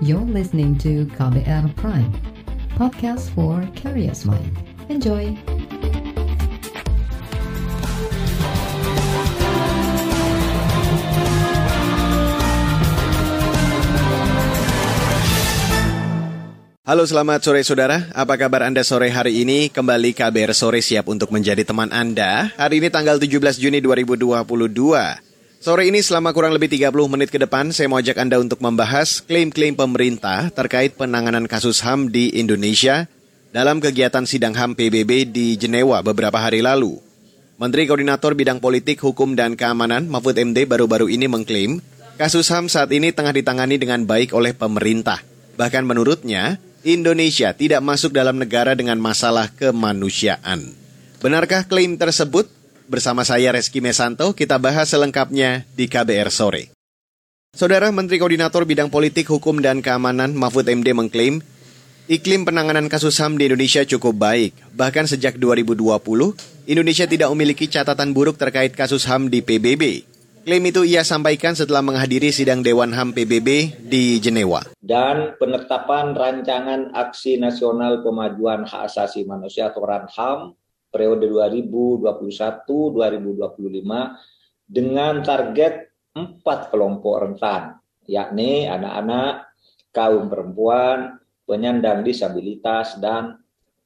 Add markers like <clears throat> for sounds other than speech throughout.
You're listening to KBR Prime, podcast for curious mind. Enjoy! Halo selamat sore saudara, apa kabar Anda sore hari ini? Kembali KBR Sore siap untuk menjadi teman Anda. Hari ini tanggal 17 Juni 2022. Sore ini selama kurang lebih 30 menit ke depan, saya mau ajak Anda untuk membahas klaim-klaim pemerintah terkait penanganan kasus HAM di Indonesia dalam kegiatan sidang HAM PBB di Jenewa beberapa hari lalu. Menteri Koordinator Bidang Politik, Hukum, dan Keamanan Mahfud MD baru-baru ini mengklaim kasus HAM saat ini tengah ditangani dengan baik oleh pemerintah. Bahkan menurutnya, Indonesia tidak masuk dalam negara dengan masalah kemanusiaan. Benarkah klaim tersebut? Bersama saya Reski Mesanto, kita bahas selengkapnya di KBR Sore. Saudara Menteri Koordinator Bidang Politik, Hukum, dan Keamanan Mahfud MD mengklaim iklim penanganan kasus HAM di Indonesia cukup baik. Bahkan sejak 2020, Indonesia tidak memiliki catatan buruk terkait kasus HAM di PBB. Klaim itu ia sampaikan setelah menghadiri sidang Dewan HAM PBB di Jenewa. Dan penetapan rancangan aksi nasional pemajuan hak asasi manusia atau RANHAM periode 2021-2025 dengan target empat kelompok rentan, yakni anak-anak, kaum perempuan, penyandang disabilitas, dan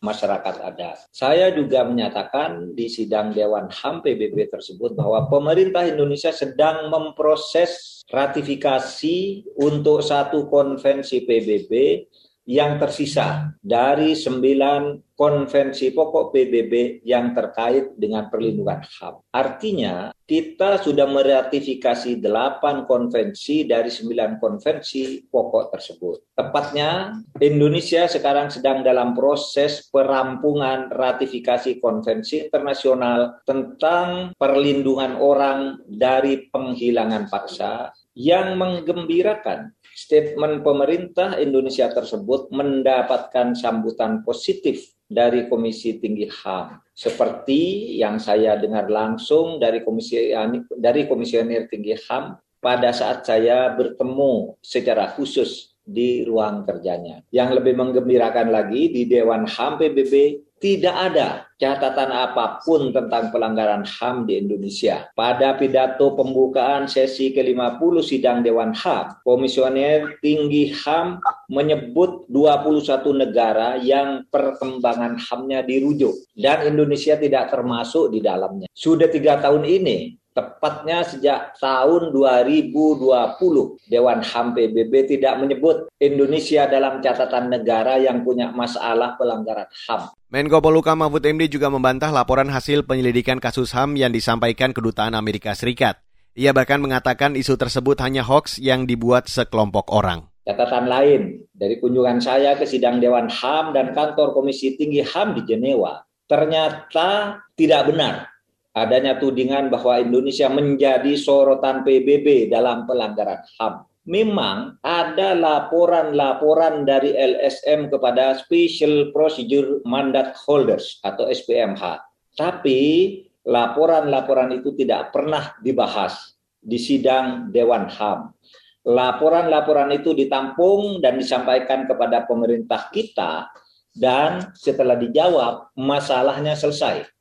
masyarakat adat. Saya juga menyatakan di sidang Dewan HAM PBB tersebut bahwa pemerintah Indonesia sedang memproses ratifikasi untuk satu konvensi PBB yang tersisa dari sembilan konvensi pokok PBB yang terkait dengan perlindungan HAM. Artinya, kita sudah meratifikasi delapan konvensi dari sembilan konvensi pokok tersebut. Tepatnya, Indonesia sekarang sedang dalam proses perampungan ratifikasi konvensi internasional tentang perlindungan orang dari penghilangan paksa yang menggembirakan statement pemerintah Indonesia tersebut mendapatkan sambutan positif dari Komisi Tinggi HAM. Seperti yang saya dengar langsung dari Komisi dari Komisioner Tinggi HAM pada saat saya bertemu secara khusus di ruang kerjanya. Yang lebih menggembirakan lagi di Dewan HAM PBB tidak ada catatan apa pun tentang pelanggaran HAM di Indonesia. Pada pidato pembukaan sesi ke-50 sidang Dewan HAM, Komisioner Tinggi HAM menyebut 21 negara yang perkembangan HAM-nya dirujuk dan Indonesia tidak termasuk di dalamnya. Sudah tiga tahun ini Tepatnya sejak tahun 2020, Dewan HAM PBB tidak menyebut Indonesia dalam catatan negara yang punya masalah pelanggaran HAM. Menko Poluka Mahfud MD juga membantah laporan hasil penyelidikan kasus HAM yang disampaikan Kedutaan Amerika Serikat. Ia bahkan mengatakan isu tersebut hanya hoax yang dibuat sekelompok orang. Catatan lain dari kunjungan saya ke sidang Dewan HAM dan kantor Komisi Tinggi HAM di Jenewa, ternyata tidak benar adanya tudingan bahwa Indonesia menjadi sorotan PBB dalam pelanggaran HAM. Memang ada laporan-laporan dari LSM kepada Special Procedure Mandate Holders atau SPMH. Tapi laporan-laporan itu tidak pernah dibahas di sidang Dewan HAM. Laporan-laporan itu ditampung dan disampaikan kepada pemerintah kita dan setelah dijawab masalahnya selesai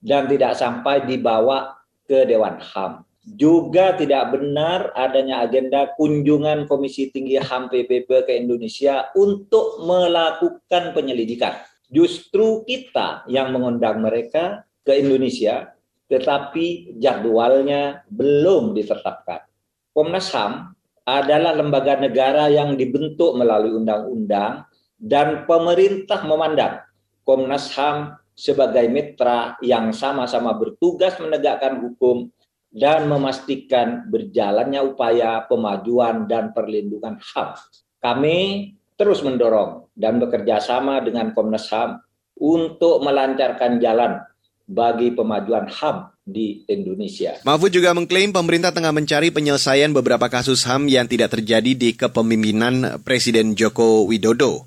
dan tidak sampai dibawa ke Dewan HAM. Juga tidak benar adanya agenda kunjungan Komisi Tinggi HAM PBB ke Indonesia untuk melakukan penyelidikan. Justru kita yang mengundang mereka ke Indonesia, tetapi jadwalnya belum ditetapkan. Komnas HAM adalah lembaga negara yang dibentuk melalui undang-undang dan pemerintah memandang Komnas HAM sebagai mitra yang sama-sama bertugas menegakkan hukum dan memastikan berjalannya upaya pemajuan dan perlindungan HAM. Kami terus mendorong dan bekerja sama dengan Komnas HAM untuk melancarkan jalan bagi pemajuan HAM di Indonesia. Mahfud juga mengklaim pemerintah tengah mencari penyelesaian beberapa kasus HAM yang tidak terjadi di kepemimpinan Presiden Joko Widodo.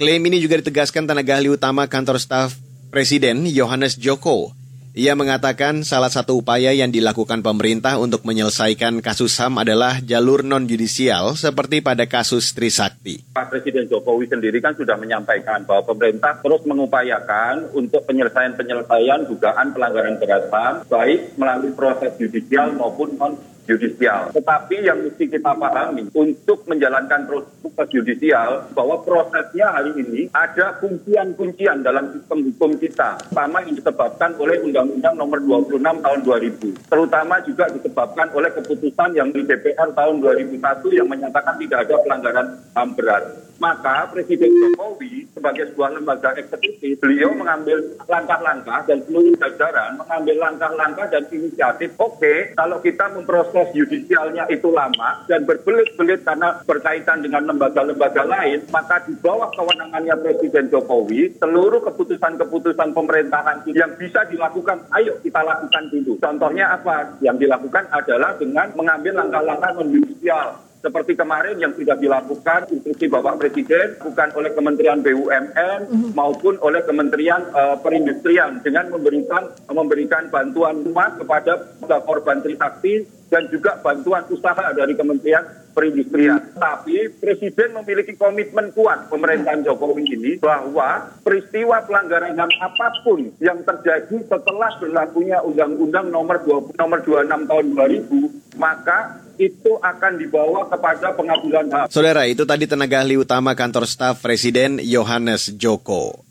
Klaim ini juga ditegaskan tenaga ahli utama kantor staf Presiden Yohanes Joko. Ia mengatakan salah satu upaya yang dilakukan pemerintah untuk menyelesaikan kasus HAM adalah jalur non-judisial seperti pada kasus Trisakti. Pak Presiden Jokowi sendiri kan sudah menyampaikan bahwa pemerintah terus mengupayakan untuk penyelesaian-penyelesaian dugaan pelanggaran berat HAM baik melalui proses judisial maupun non judisial. Tetapi yang mesti kita pahami untuk menjalankan proses judisial bahwa prosesnya hari ini ada kuncian-kuncian dalam sistem hukum kita, sama yang disebabkan oleh Undang-Undang Nomor 26 Tahun 2000, terutama juga disebabkan oleh keputusan yang di DPR tahun 2001 yang menyatakan tidak ada pelanggaran HAM berat maka Presiden Jokowi sebagai sebuah lembaga eksekutif, beliau mengambil langkah-langkah dan seluruh jajaran mengambil langkah-langkah dan inisiatif. Oke, okay, kalau kita memproses judisialnya itu lama dan berbelit-belit karena berkaitan dengan lembaga-lembaga lain, maka di bawah kewenangannya Presiden Jokowi, seluruh keputusan-keputusan pemerintahan yang bisa dilakukan, ayo kita lakukan dulu. Contohnya apa? Yang dilakukan adalah dengan mengambil langkah-langkah non-judisial seperti kemarin yang sudah dilakukan instruksi Bapak Presiden bukan oleh Kementerian BUMN mhm. maupun oleh Kementerian uh, Perindustrian dengan memberikan memberikan bantuan rumah kepada korban Trisakti dan juga bantuan usaha dari Kementerian Perindustrian. Tapi Presiden memiliki komitmen kuat pemerintahan Jokowi ini bahwa peristiwa pelanggaran HAM apa pun yang terjadi setelah berlakunya Undang-Undang Nomor 20, Nomor 26 Tahun 2000 maka itu akan dibawa kepada pengadilan HAM. Saudara, itu tadi tenaga ahli utama kantor staf Presiden Yohanes Joko.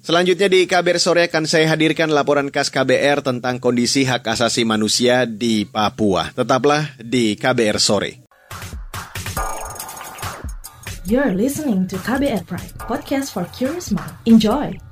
Selanjutnya di KBR sore akan saya hadirkan laporan khas KBR tentang kondisi hak asasi manusia di Papua. Tetaplah di KBR sore. You're listening to KBR Pride, podcast for curious mind. Enjoy.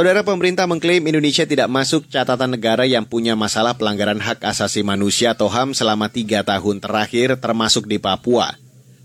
Saudara pemerintah mengklaim Indonesia tidak masuk catatan negara yang punya masalah pelanggaran hak asasi manusia atau HAM selama tiga tahun terakhir termasuk di Papua.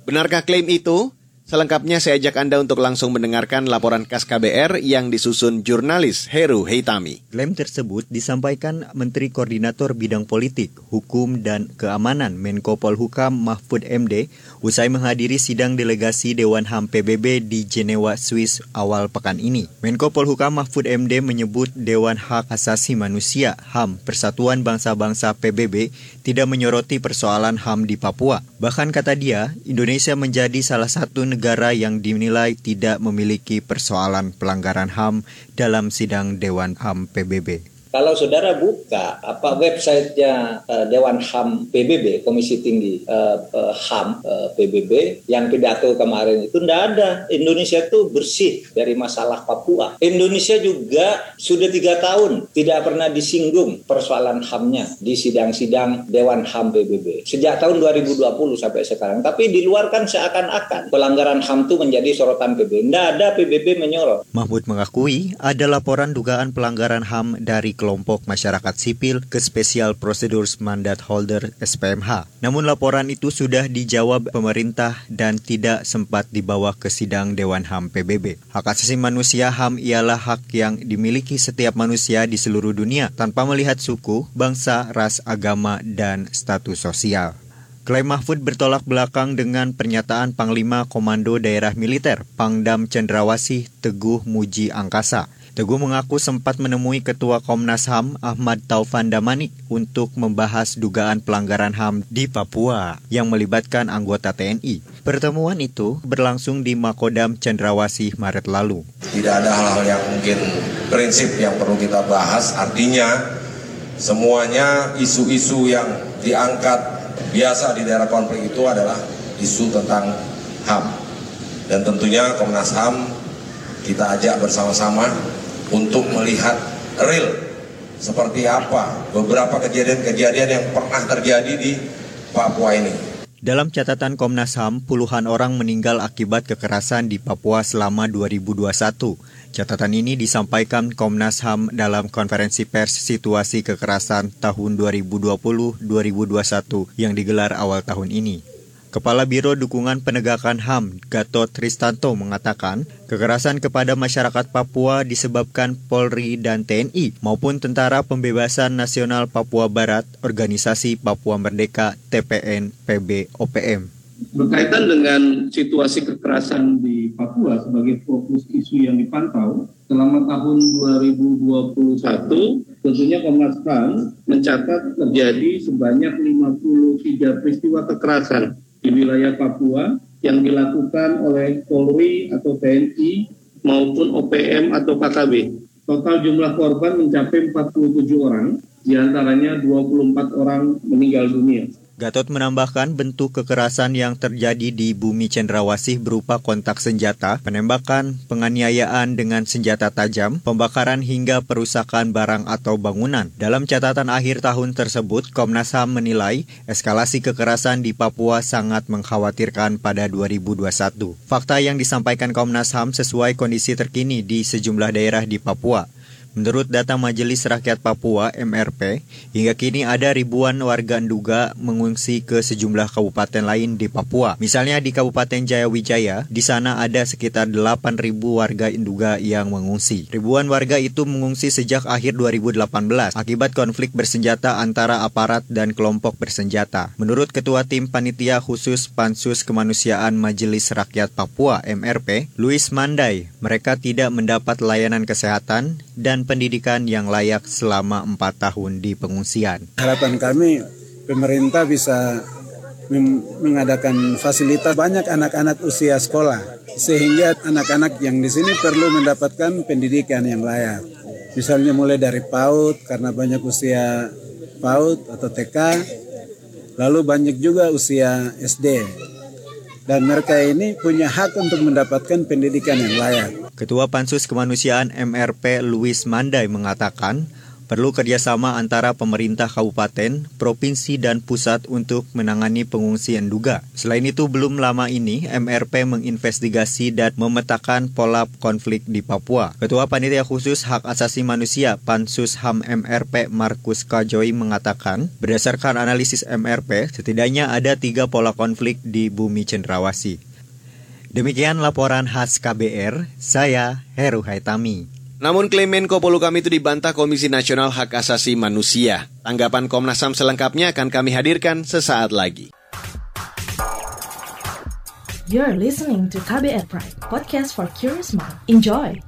Benarkah klaim itu? Selengkapnya saya ajak Anda untuk langsung mendengarkan laporan khas KBR yang disusun jurnalis Heru Heitami. Klaim tersebut disampaikan Menteri Koordinator Bidang Politik, Hukum, dan Keamanan Menko Polhukam Mahfud MD usai menghadiri sidang delegasi Dewan HAM PBB di Jenewa, Swiss awal pekan ini. Menko Polhukam Mahfud MD menyebut Dewan Hak Asasi Manusia HAM Persatuan Bangsa-Bangsa PBB tidak menyoroti persoalan HAM di Papua. Bahkan kata dia, Indonesia menjadi salah satu negara yang dinilai tidak memiliki persoalan pelanggaran HAM dalam sidang Dewan HAM PBB. Kalau saudara buka apa websitenya uh, Dewan HAM PBB, Komisi Tinggi uh, uh, HAM uh, PBB yang pidato kemarin itu tidak ada. Indonesia itu bersih dari masalah Papua. Indonesia juga sudah tiga tahun tidak pernah disinggung persoalan HAM-nya di sidang-sidang Dewan HAM PBB. Sejak tahun 2020 sampai sekarang. Tapi di luar kan seakan-akan pelanggaran HAM itu menjadi sorotan PBB. Tidak ada PBB menyorot. Mahmud mengakui ada laporan dugaan pelanggaran HAM dari kelompok masyarakat sipil ke Special Procedures Mandate Holder SPMH. Namun laporan itu sudah dijawab pemerintah dan tidak sempat dibawa ke sidang Dewan HAM PBB. Hak asasi manusia HAM ialah hak yang dimiliki setiap manusia di seluruh dunia tanpa melihat suku, bangsa, ras, agama, dan status sosial. Klaim Mahfud bertolak belakang dengan pernyataan Panglima Komando Daerah Militer Pangdam Cendrawasih Teguh Muji Angkasa Teguh mengaku sempat menemui Ketua Komnas HAM Ahmad Taufan Damanik untuk membahas dugaan pelanggaran HAM di Papua yang melibatkan anggota TNI. Pertemuan itu berlangsung di Makodam Cendrawasih Maret lalu. Tidak ada hal-hal yang mungkin prinsip yang perlu kita bahas, artinya semuanya isu-isu yang diangkat biasa di daerah konflik itu adalah isu tentang HAM. Dan tentunya Komnas HAM kita ajak bersama-sama untuk melihat real seperti apa beberapa kejadian-kejadian yang pernah terjadi di Papua ini. Dalam catatan Komnas HAM, puluhan orang meninggal akibat kekerasan di Papua selama 2021. Catatan ini disampaikan Komnas HAM dalam konferensi pers situasi kekerasan tahun 2020-2021 yang digelar awal tahun ini. Kepala Biro Dukungan Penegakan HAM, Gatot Tristanto mengatakan, kekerasan kepada masyarakat Papua disebabkan Polri dan TNI maupun Tentara Pembebasan Nasional Papua Barat, Organisasi Papua Merdeka TPN PB OPM. Berkaitan dengan situasi kekerasan di Papua sebagai fokus isu yang dipantau, selama tahun 2021 tentunya Komnas HAM mencatat terjadi sebanyak 53 peristiwa kekerasan di wilayah Papua yang dilakukan oleh Polri atau TNI maupun OPM atau KKB. Total jumlah korban mencapai 47 orang, di antaranya 24 orang meninggal dunia. Gatot menambahkan bentuk kekerasan yang terjadi di bumi cendrawasih berupa kontak senjata, penembakan, penganiayaan dengan senjata tajam, pembakaran hingga perusakan barang atau bangunan. Dalam catatan akhir tahun tersebut, Komnas HAM menilai eskalasi kekerasan di Papua sangat mengkhawatirkan pada 2021. Fakta yang disampaikan Komnas HAM sesuai kondisi terkini di sejumlah daerah di Papua. Menurut data Majelis Rakyat Papua MRP, hingga kini ada ribuan warga Nduga mengungsi ke sejumlah kabupaten lain di Papua. Misalnya di Kabupaten Jayawijaya, di sana ada sekitar 8.000 warga Nduga yang mengungsi. Ribuan warga itu mengungsi sejak akhir 2018 akibat konflik bersenjata antara aparat dan kelompok bersenjata. Menurut Ketua Tim Panitia Khusus Pansus Kemanusiaan Majelis Rakyat Papua MRP, Luis Mandai, mereka tidak mendapat layanan kesehatan dan pendidikan yang layak selama empat tahun di pengungsian. Harapan kami pemerintah bisa mengadakan fasilitas banyak anak-anak usia sekolah sehingga anak-anak yang di sini perlu mendapatkan pendidikan yang layak. Misalnya mulai dari PAUD karena banyak usia PAUD atau TK, lalu banyak juga usia SD. Dan mereka ini punya hak untuk mendapatkan pendidikan yang layak. Ketua Pansus Kemanusiaan MRP Luis Mandai mengatakan, perlu kerjasama antara pemerintah kabupaten, provinsi, dan pusat untuk menangani pengungsi Enduga. Selain itu, belum lama ini MRP menginvestigasi dan memetakan pola konflik di Papua. Ketua Panitia Khusus Hak Asasi Manusia Pansus HAM MRP Markus Kajoi mengatakan, berdasarkan analisis MRP, setidaknya ada tiga pola konflik di bumi cendrawasih. Demikian laporan khas KBR, saya Heru Haitami. Namun klaim Menko Polukam itu dibantah Komisi Nasional Hak Asasi Manusia. Tanggapan Komnas HAM selengkapnya akan kami hadirkan sesaat lagi. You're listening to KBR Pride, podcast for curious mind. Enjoy!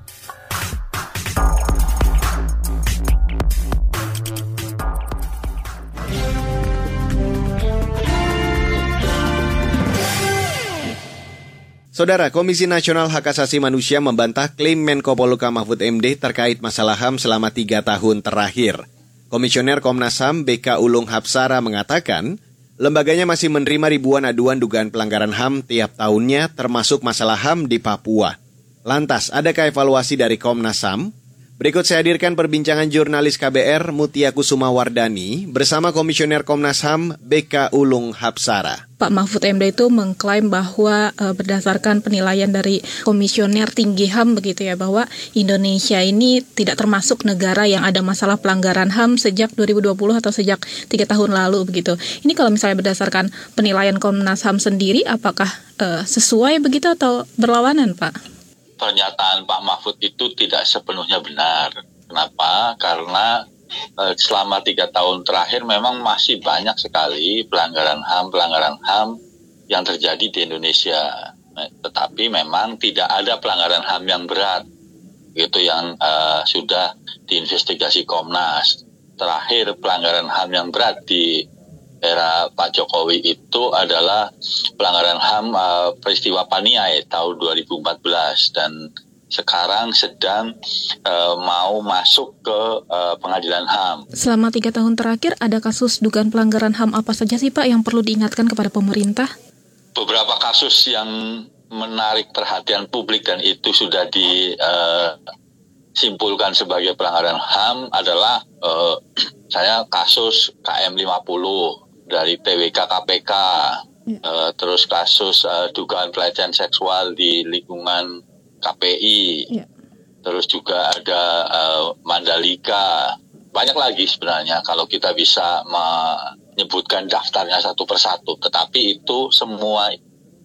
Saudara, Komisi Nasional Hak Asasi Manusia membantah klaim Menko Polhukam Mahfud MD terkait masalah HAM selama tiga tahun terakhir. Komisioner Komnas HAM BK Ulung Hapsara mengatakan, lembaganya masih menerima ribuan aduan dugaan pelanggaran HAM tiap tahunnya termasuk masalah HAM di Papua. Lantas, adakah evaluasi dari Komnas HAM? Berikut saya hadirkan perbincangan jurnalis KBR Mutia Kusuma Wardani bersama Komisioner Komnas HAM BK Ulung Hapsara. Pak Mahfud MD itu mengklaim bahwa e, berdasarkan penilaian dari Komisioner Tinggi HAM begitu ya bahwa Indonesia ini tidak termasuk negara yang ada masalah pelanggaran HAM sejak 2020 atau sejak tiga tahun lalu begitu. Ini kalau misalnya berdasarkan penilaian Komnas HAM sendiri apakah e, sesuai begitu atau berlawanan Pak? Pernyataan Pak Mahfud itu tidak sepenuhnya benar. Kenapa? Karena eh, selama tiga tahun terakhir memang masih banyak sekali pelanggaran HAM, pelanggaran HAM yang terjadi di Indonesia. Nah, tetapi memang tidak ada pelanggaran HAM yang berat, gitu yang uh, sudah diinvestigasi Komnas. Terakhir pelanggaran HAM yang berat di era Pak Jokowi itu adalah pelanggaran HAM uh, peristiwa Paniai tahun 2014 dan sekarang sedang uh, mau masuk ke uh, pengadilan HAM. Selama tiga tahun terakhir ada kasus dugaan pelanggaran HAM apa saja sih Pak yang perlu diingatkan kepada pemerintah? Beberapa kasus yang menarik perhatian publik dan itu sudah disimpulkan uh, sebagai pelanggaran HAM adalah <clears throat> uh, saya kasus KM 50 dari TWK KPK, ya. uh, terus kasus uh, dugaan pelecehan seksual di lingkungan KPI, ya. terus juga ada uh, Mandalika, banyak lagi sebenarnya kalau kita bisa me menyebutkan daftarnya satu persatu, tetapi itu semua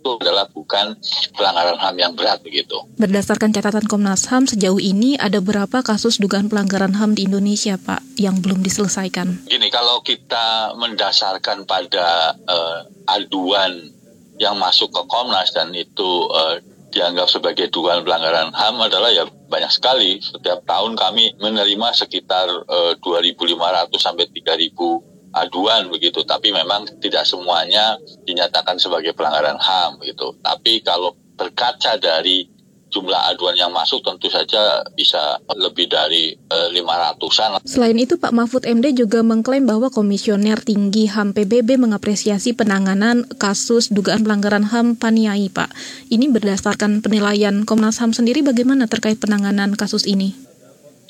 itu adalah bukan pelanggaran HAM yang berat begitu. Berdasarkan catatan Komnas HAM sejauh ini ada berapa kasus dugaan pelanggaran HAM di Indonesia, Pak, yang belum diselesaikan? Gini, kalau kita mendasarkan pada uh, aduan yang masuk ke Komnas dan itu uh, dianggap sebagai dugaan pelanggaran HAM adalah ya banyak sekali. Setiap tahun kami menerima sekitar uh, 2.500 sampai 3.000 aduan begitu tapi memang tidak semuanya dinyatakan sebagai pelanggaran HAM gitu tapi kalau berkaca dari jumlah aduan yang masuk tentu saja bisa lebih dari eh, 500-an. Selain itu Pak Mahfud MD juga mengklaim bahwa Komisioner Tinggi HAM PBB mengapresiasi penanganan kasus dugaan pelanggaran HAM Paniai Pak. Ini berdasarkan penilaian Komnas HAM sendiri bagaimana terkait penanganan kasus ini?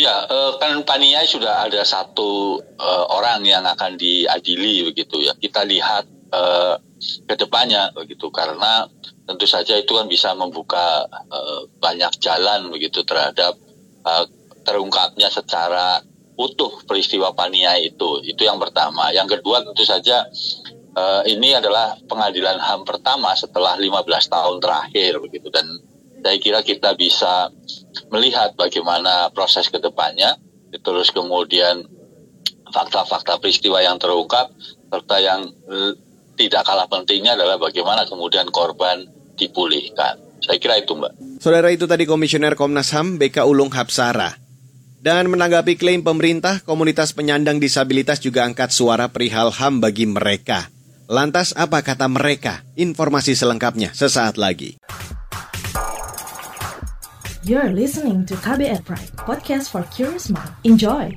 Ya, eh, kan Paniai sudah ada satu uh, orang yang akan diadili begitu ya. Kita lihat uh, ke depannya begitu karena tentu saja itu kan bisa membuka banyak jalan begitu terhadap terungkapnya secara utuh peristiwa Paniai itu. Itu yang pertama. Yang kedua tentu saja ini adalah pengadilan HAM pertama setelah 15 tahun terakhir begitu dan saya kira kita bisa melihat bagaimana proses ke depannya, terus kemudian fakta-fakta peristiwa yang terungkap, serta yang tidak kalah pentingnya adalah bagaimana kemudian korban dipulihkan. Saya kira itu Mbak. Saudara itu tadi Komisioner Komnas HAM BK Ulung Hapsara. Dan menanggapi klaim pemerintah, komunitas penyandang disabilitas juga angkat suara perihal HAM bagi mereka. Lantas apa kata mereka? Informasi selengkapnya sesaat lagi. You're listening to KBR Pride, podcast for curious mind. Enjoy!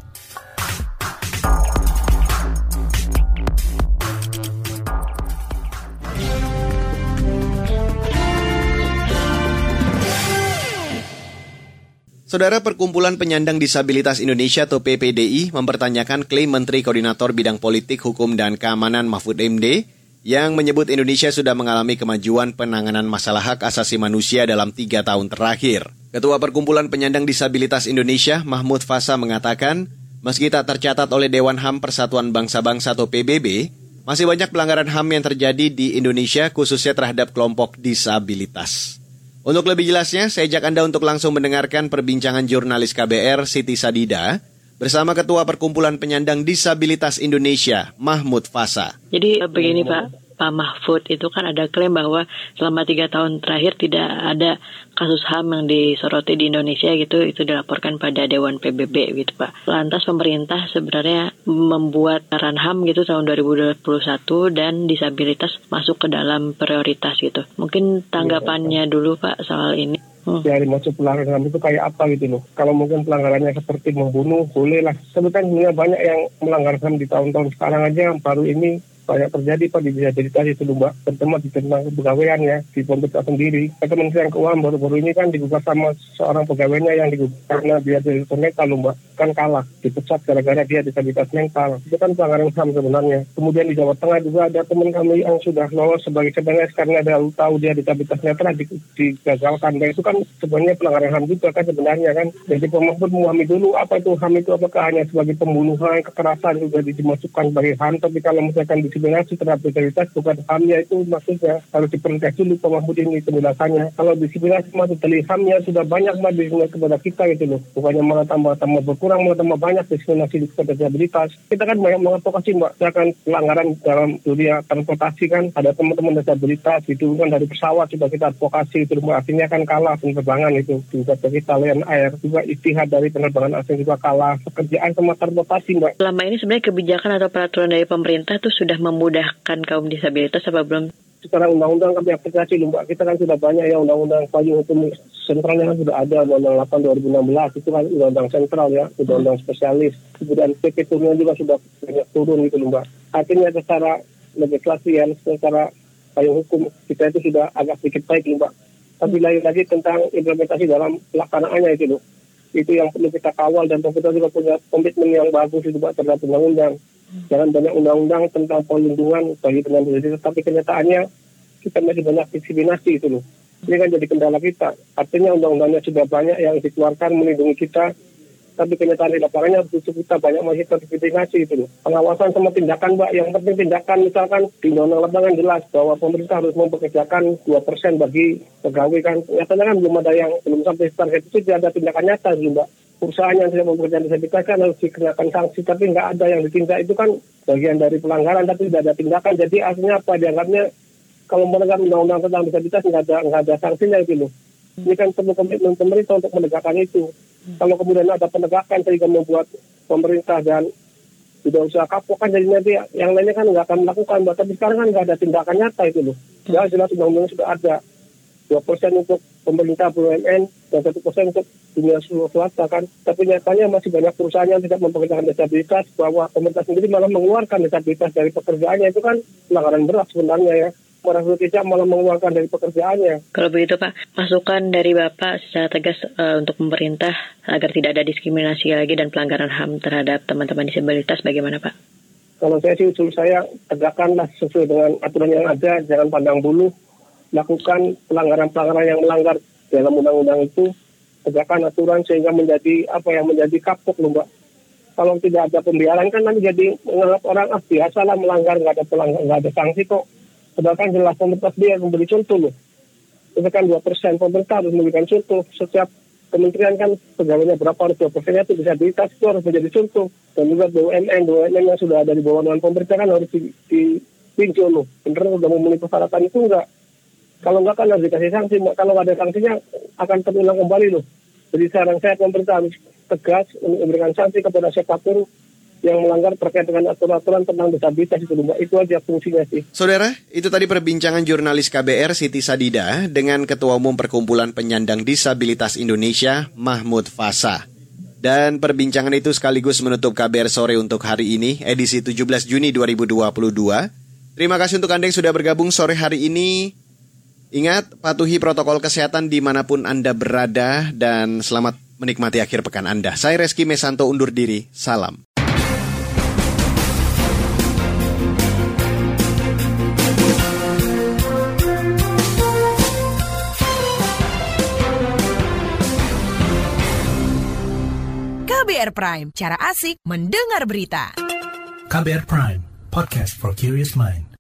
Saudara Perkumpulan Penyandang Disabilitas Indonesia atau PPDI mempertanyakan klaim Menteri Koordinator Bidang Politik, Hukum, dan Keamanan Mahfud MD yang menyebut Indonesia sudah mengalami kemajuan penanganan masalah hak asasi manusia dalam tiga tahun terakhir. Ketua Perkumpulan Penyandang Disabilitas Indonesia, Mahmud Fasa mengatakan, meski tak tercatat oleh Dewan HAM Persatuan Bangsa-Bangsa atau PBB, masih banyak pelanggaran HAM yang terjadi di Indonesia khususnya terhadap kelompok disabilitas. Untuk lebih jelasnya, saya ajak Anda untuk langsung mendengarkan perbincangan jurnalis KBR Siti Sadida bersama Ketua Perkumpulan Penyandang Disabilitas Indonesia, Mahmud Fasa. Jadi begini Pak, Pak Mahfud itu kan ada klaim bahwa selama tiga tahun terakhir tidak ada kasus HAM yang disoroti di Indonesia gitu itu dilaporkan pada Dewan PBB gitu Pak. Lantas pemerintah sebenarnya membuat ran HAM gitu tahun 2021 dan disabilitas masuk ke dalam prioritas gitu. Mungkin tanggapannya dulu Pak soal ini. Hmm. Dari masuk pelanggaran itu kayak apa gitu loh. Kalau mungkin pelanggarannya seperti membunuh, boleh lah. Sebetulnya banyak yang melanggar HAM di tahun-tahun sekarang aja baru ini banyak terjadi Pak di disabilitas itu Mbak. Terutama di tentang kepegawaian ya di pemerintah sendiri. Kementerian Keuangan baru-baru ini kan digugat sama seorang pegawainya yang digugat karena dia disabilitas mental Mbak. Kan kalah dipecat gara-gara dia disabilitas mental. Itu kan pelanggaran HAM sebenarnya. Kemudian di Jawa Tengah juga ada teman kami yang sudah lolos sebagai CPNS karena dia tahu dia disabilitas netra digagalkan. Dan itu kan sebenarnya pelanggaran HAM juga kan sebenarnya kan. Jadi pemahfud memahami dulu apa itu HAM itu apakah hanya sebagai pembunuhan kekerasan juga dimasukkan sebagai HAM. Tapi kalau misalkan diskriminasi terhadap disabilitas bukan HAMnya itu maksudnya harus diperintah dulu Pak Mahfud ini. Kalau diskriminasi masuk dari HAMnya sudah banyak mbak diskriminasi kepada kita gitu loh. Bukannya malah tambah-tambah berkurang, malah tambah banyak diskriminasi kepada disabilitas. Kita kan banyak mengadvokasi mbak, misalkan pelanggaran dalam dunia transportasi kan ada teman-teman disabilitas itu kan dari pesawat sudah kita advokasi itu mbak. Artinya kan kalah penerbangan itu juga kita Lion Air juga istihad dari penerbangan asing juga kalah pekerjaan sama transportasi mbak. Selama ini sebenarnya kebijakan atau peraturan dari pemerintah itu sudah memudahkan kaum disabilitas apa belum? Sekarang undang-undang kami aplikasi loh Mbak. Kita kan sudah banyak ya undang-undang payung hukum sentralnya kan sudah ada undang-undang 8 2016 itu kan undang-undang sentral ya, undang-undang spesialis. Kemudian PP turunnya juga sudah banyak turun gitu loh Mbak. Artinya secara legislasi ya, secara payung hukum kita itu sudah agak sedikit baik loh Mbak. Tapi lain lagi tentang implementasi dalam pelaksanaannya itu loh itu yang perlu kita kawal dan pemerintah juga punya komitmen yang bagus itu Mbak terhadap undang-undang. Jangan banyak undang-undang tentang perlindungan bagi penyandang disabilitas, tapi kenyataannya kita masih banyak diskriminasi itu loh. Ini kan jadi kendala kita. Artinya undang-undangnya sudah banyak yang dikeluarkan melindungi kita, tapi kenyataan di lapangannya butuh kita banyak masih terdiskriminasi itu loh. Pengawasan sama tindakan Mbak, yang penting tindakan misalkan di undang-undang lapangan jelas bahwa pemerintah harus mempekerjakan 2% bagi pegawai kan. Nyatanya kan belum ada yang belum sampai target itu tidak ada tindakan nyata dulu Mbak. Perusahaan yang tidak mempekerjakan disabilitas kan harus dikenakan sanksi, tapi nggak ada yang ditindak itu kan bagian dari pelanggaran, tapi tidak ada tindakan. Jadi artinya apa dianggapnya kalau melanggar undang-undang tentang disabilitas nggak ada nggak ada sanksinya itu loh. Ini kan perlu komitmen pemerintah untuk menegakkan itu. Hmm. Kalau kemudian ada penegakan sehingga membuat pemerintah dan tidak usah kapok kan jadi nanti yang lainnya kan nggak akan melakukan. Tapi sekarang kan nggak ada tindakan nyata itu loh. Hmm. Ya jelas undang-undang sudah ada. Dua persen untuk pemerintah BUMN dan satu persen untuk dunia seluruh swasta kan. Tapi nyatanya masih banyak perusahaan yang tidak mempekerjakan disabilitas bahwa pemerintah sendiri malah mengeluarkan disabilitas dari pekerjaannya itu kan pelanggaran berat sebenarnya ya orang tidak malah mengeluarkan dari pekerjaannya. Kalau begitu Pak, masukan dari Bapak secara tegas uh, untuk pemerintah agar tidak ada diskriminasi lagi dan pelanggaran HAM terhadap teman-teman disabilitas bagaimana Pak? Kalau saya sih usul saya tegakkanlah sesuai dengan aturan yang ada, jangan pandang bulu, lakukan pelanggaran-pelanggaran yang melanggar dalam undang-undang itu, tegakkan aturan sehingga menjadi apa yang menjadi kapok loh Mbak. Kalau tidak ada pembiaran kan nanti jadi menganggap orang ah biasalah melanggar nggak ada pelanggar nggak ada sanksi kok Sedangkan jelas pemerintah dia memberi contoh loh. Itu kan dua persen pemerintah harus memberikan contoh. Setiap kementerian kan pegawainya berapa harus dua persennya itu disabilitas itu harus menjadi contoh. Dan juga BUMN, BUMN yang sudah ada di bawah naungan pemerintah kan harus ditinjau loh. Bener sudah memenuhi persyaratan itu enggak. Kalau enggak kan harus dikasih sanksi. Kalau nggak ada sanksinya akan terulang kembali loh. Jadi sekarang saya pemerintah harus tegas memberikan sanksi kepada siapa pun yang melanggar terkait dengan aturan-aturan tentang disabilitas itu Mbak. Itu aja fungsinya sih. Saudara, itu tadi perbincangan jurnalis KBR Siti Sadida dengan Ketua Umum Perkumpulan Penyandang Disabilitas Indonesia Mahmud Fasa. Dan perbincangan itu sekaligus menutup KBR sore untuk hari ini, edisi 17 Juni 2022. Terima kasih untuk Anda yang sudah bergabung sore hari ini. Ingat, patuhi protokol kesehatan di mana pun Anda berada dan selamat menikmati akhir pekan Anda. Saya Reski Mesanto undur diri. Salam. KBR Prime, cara asik mendengar berita. KBR Prime, podcast for curious mind.